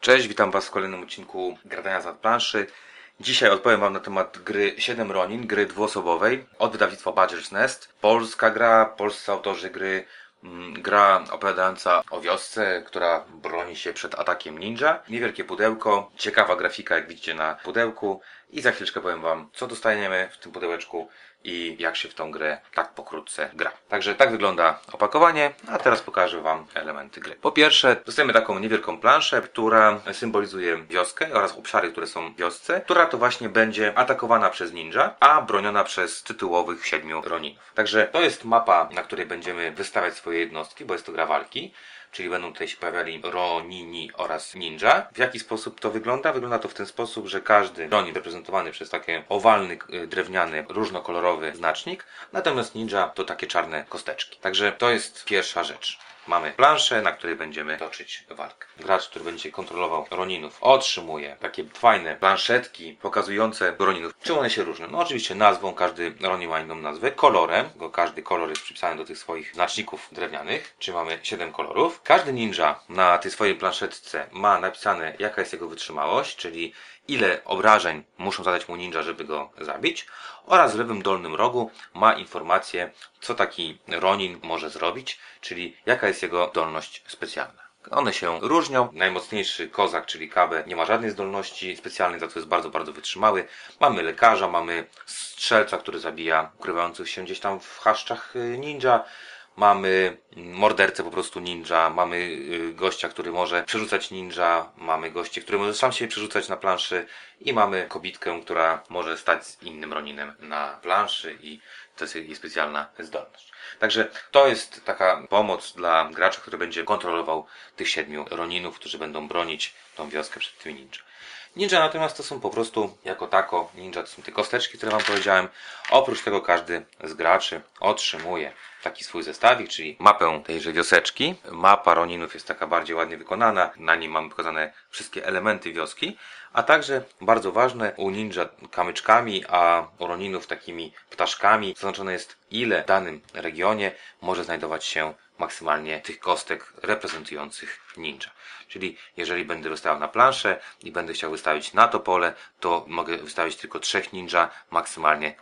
Cześć, witam Was w kolejnym odcinku Gradania za planszy. Dzisiaj odpowiem Wam na temat gry 7 Ronin, gry dwuosobowej od wydawnictwa Badger's Nest. Polska gra, polscy autorzy gry, mm, gra opowiadająca o wiosce, która broni się przed atakiem ninja. Niewielkie pudełko, ciekawa grafika jak widzicie na pudełku i za chwileczkę powiem Wam co dostaniemy w tym pudełeczku i jak się w tą grę tak pokrótce gra. Także tak wygląda opakowanie, a teraz pokażę Wam elementy gry. Po pierwsze, dostajemy taką niewielką planszę, która symbolizuje wioskę oraz obszary, które są w wiosce, która to właśnie będzie atakowana przez ninja, a broniona przez tytułowych siedmiu roninów. Także to jest mapa, na której będziemy wystawiać swoje jednostki, bo jest to gra walki czyli będą tutaj się pojawiali Ronini oraz Ninja. W jaki sposób to wygląda? Wygląda to w ten sposób, że każdy Ronin reprezentowany przez taki owalny, y, drewniany, różnokolorowy znacznik, natomiast Ninja to takie czarne kosteczki. Także to jest pierwsza rzecz. Mamy planszę, na której będziemy toczyć walkę. Gracz, który będzie kontrolował Roninów, otrzymuje takie fajne planszetki pokazujące Roninów. Czym one się różnią? No oczywiście nazwą, każdy Ronin ma inną nazwę, kolorem, bo każdy kolor jest przypisany do tych swoich znaczników drewnianych, czy mamy 7 kolorów. Każdy ninja na tej swojej planszetce ma napisane jaka jest jego wytrzymałość, czyli ile obrażeń muszą zadać mu ninja, żeby go zabić oraz w lewym dolnym rogu ma informację, co taki Ronin może zrobić, czyli jaka jest jego zdolność specjalna. One się różnią. Najmocniejszy kozak, czyli Kabe, nie ma żadnej zdolności specjalnej, za to jest bardzo, bardzo wytrzymały. Mamy lekarza, mamy strzelca, który zabija ukrywających się gdzieś tam w chaszczach y, ninja mamy mordercę po prostu ninja, mamy y, gościa, który może przerzucać ninja, mamy gości, który może sam się przerzucać na planszy i mamy kobitkę, która może stać z innym Roninem na planszy i to jest jej specjalna zdolność. Także to jest taka pomoc dla gracza, który będzie kontrolował tych siedmiu Roninów, którzy będą bronić tą wioskę przed tymi ninja. Ninja natomiast to są po prostu jako tako, ninja to są te kosteczki, które Wam powiedziałem. Oprócz tego każdy z graczy otrzymuje taki swój zestawik, czyli mapę tejże wioseczki. Mapa Roninów jest taka bardziej ładnie wykonana, na niej mamy pokazane wszystkie elementy wioski, a także bardzo ważne u ninja kamyczkami, a u Roninów takimi ptaszkami zaznaczone jest ile w danym regionie może znajdować się maksymalnie tych kostek reprezentujących ninja. Czyli jeżeli będę wystawiał na planszę i będę chciał wystawić na to pole, to mogę wystawić tylko trzech ninja, maksymalnie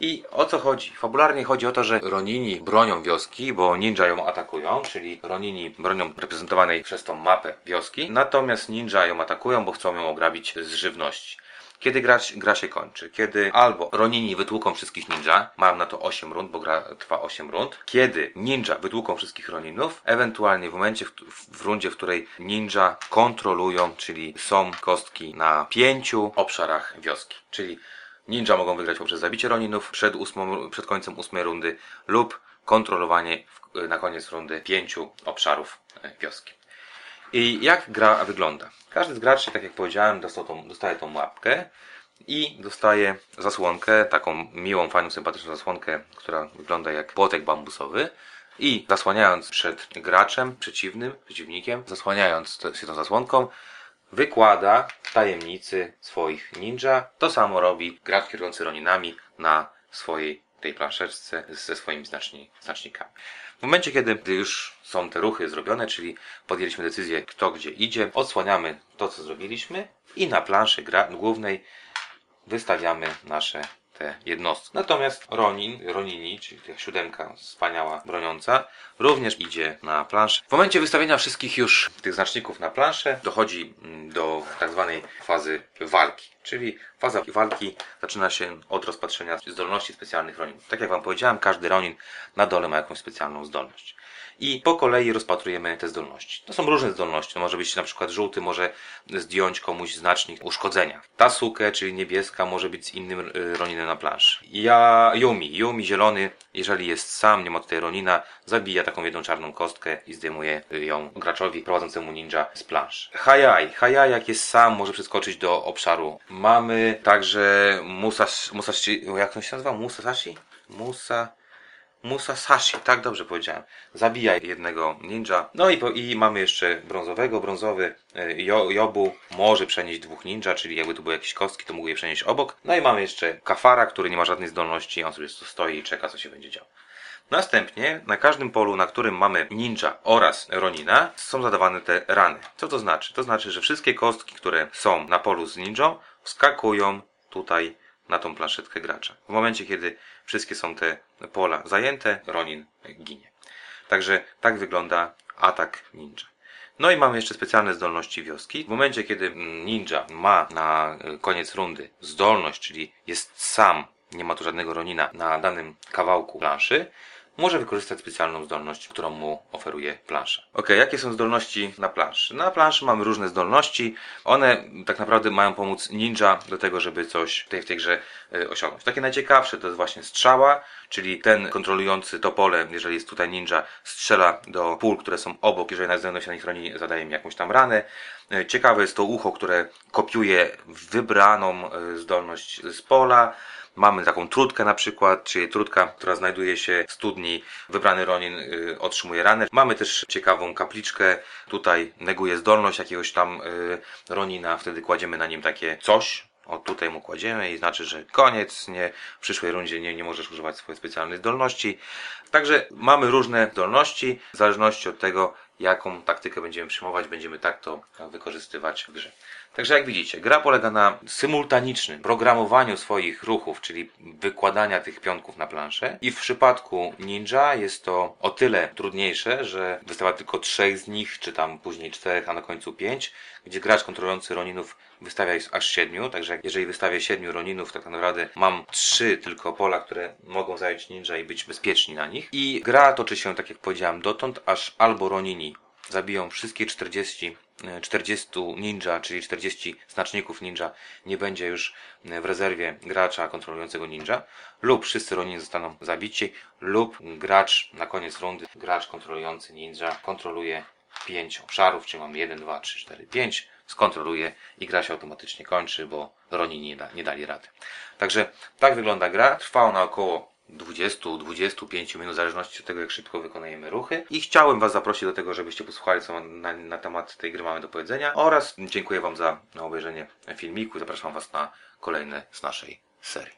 i o co chodzi? Fabularnie chodzi o to, że Ronini bronią wioski, bo ninja ją atakują, czyli Ronini bronią reprezentowanej przez tą mapę wioski, natomiast ninja ją atakują, bo chcą ją ograbić z żywności. Kiedy gra, gra się kończy? Kiedy albo Ronini wytłuką wszystkich ninja, mam na to 8 rund, bo gra trwa 8 rund. Kiedy ninja wytłuką wszystkich Roninów, ewentualnie w momencie, w, w rundzie, w której ninja kontrolują, czyli są kostki na pięciu obszarach wioski. Czyli Ninja mogą wygrać poprzez zabicie Roninów przed, ósmą, przed końcem ósmej rundy lub kontrolowanie na koniec rundy pięciu obszarów e, wioski. I jak gra wygląda? Każdy z graczy, tak jak powiedziałem, tą, dostaje tą łapkę i dostaje zasłonkę, taką miłą, fajną, sympatyczną zasłonkę, która wygląda jak płotek bambusowy. I zasłaniając przed graczem przeciwnym, przeciwnikiem, zasłaniając się tą zasłonką, wykłada tajemnicy swoich ninja. To samo robi gracz kierujący Roninami na swojej tej planszeczce ze swoimi znaczni, znacznikami. W momencie, kiedy już są te ruchy zrobione, czyli podjęliśmy decyzję, kto gdzie idzie, odsłaniamy to, co zrobiliśmy i na planszy głównej wystawiamy nasze te jednostki. Natomiast Ronin, Ronini, czyli ta siódemka wspaniała, broniąca, również idzie na planszę. W momencie wystawienia wszystkich już tych znaczników na planszę dochodzi mm, do tak zwanej fazy walki. Czyli faza walki zaczyna się od rozpatrzenia zdolności specjalnych Roninów. Tak jak Wam powiedziałem, każdy Ronin na dole ma jakąś specjalną zdolność i po kolei rozpatrujemy te zdolności. To są różne zdolności. To może być na przykład żółty, może zdjąć komuś znacznik uszkodzenia. Ta sukę, czyli niebieska, może być z innym y, Roninem na planszy. Ja, Yumi, Yumi zielony, jeżeli jest sam, nie ma tutaj Ronina, zabija taką jedną czarną kostkę i zdejmuje ją graczowi prowadzącemu ninja z planszy. Hayai, Hayai jak jest sam, może przeskoczyć do obszaru. Mamy także Musashi, Musashi jak to się nazywa? Musashi? Musa... Musasashi, tak dobrze powiedziałem. Zabija jednego ninja. No i, po, i mamy jeszcze brązowego. Brązowy e, jo, Jobu może przenieść dwóch ninja, czyli jakby tu były jakieś kostki, to mógł je przenieść obok. No i mamy jeszcze Kafara, który nie ma żadnej zdolności, on sobie stoi i czeka, co się będzie działo. Następnie na każdym polu, na którym mamy ninja oraz ronina, są zadawane te rany. Co to znaczy? To znaczy, że wszystkie kostki, które są na polu z ninją, wskakują tutaj na tą planszetkę gracza. W momencie, kiedy wszystkie są te pola zajęte, ronin ginie. Także tak wygląda atak ninja. No i mamy jeszcze specjalne zdolności wioski. W momencie, kiedy ninja ma na koniec rundy zdolność, czyli jest sam, nie ma tu żadnego ronina na danym kawałku planszy, może wykorzystać specjalną zdolność, którą mu oferuje plansza. Ok, jakie są zdolności na planszy? Na planszy mamy różne zdolności. One tak naprawdę mają pomóc ninja do tego, żeby coś w tej, w tej grze y, osiągnąć. Takie najciekawsze to jest właśnie strzała, czyli ten kontrolujący to pole, jeżeli jest tutaj ninja, strzela do pól, które są obok, jeżeli znajdują się na nich roni, zadaje mi jakąś tam ranę. Y, Ciekawe jest to ucho, które kopiuje wybraną y, zdolność z pola. Mamy taką trutkę na przykład, czyli trutka, która znajduje się w studni. Wybrany Ronin y, otrzymuje ranę. Mamy też ciekawą kapliczkę. Tutaj neguje zdolność jakiegoś tam y, Ronina. Wtedy kładziemy na nim takie coś. O tutaj mu kładziemy i znaczy, że koniec, nie, w przyszłej rundzie nie, nie możesz używać swojej specjalnej zdolności. Także mamy różne zdolności, w zależności od tego, jaką taktykę będziemy przyjmować, będziemy tak to wykorzystywać w grze. Także jak widzicie, gra polega na symultanicznym programowaniu swoich ruchów, czyli wykładania tych pionków na planszę. I w przypadku ninja jest to o tyle trudniejsze, że wystawia tylko trzech z nich, czy tam później czterech, a na końcu pięć, gdzie gracz kontrolujący Roninów wystawia ich aż siedmiu, także jeżeli wystawię siedmiu Roninów, tak naprawdę mam trzy tylko pola, które mogą zająć ninja i być bezpieczni na nich. I gra toczy się, tak jak powiedziałem, dotąd, aż albo Ronini zabiją wszystkie 40, e, 40 ninja, czyli 40 znaczników ninja, nie będzie już e, w rezerwie gracza kontrolującego ninja, lub wszyscy Ronin zostaną zabici, lub gracz na koniec rundy, gracz kontrolujący ninja kontroluje 5 obszarów, czyli mamy 1, 2, 3, 4, 5, skontroluje i gra się automatycznie kończy, bo Ronin nie, da, nie dali rady. Także tak wygląda gra. Trwa ona około 20-25 minut, w zależności od tego, jak szybko wykonujemy ruchy. I chciałem Was zaprosić do tego, żebyście posłuchali, co na, na temat tej gry mamy do powiedzenia. Oraz dziękuję Wam za obejrzenie filmiku i zapraszam Was na kolejne z naszej serii.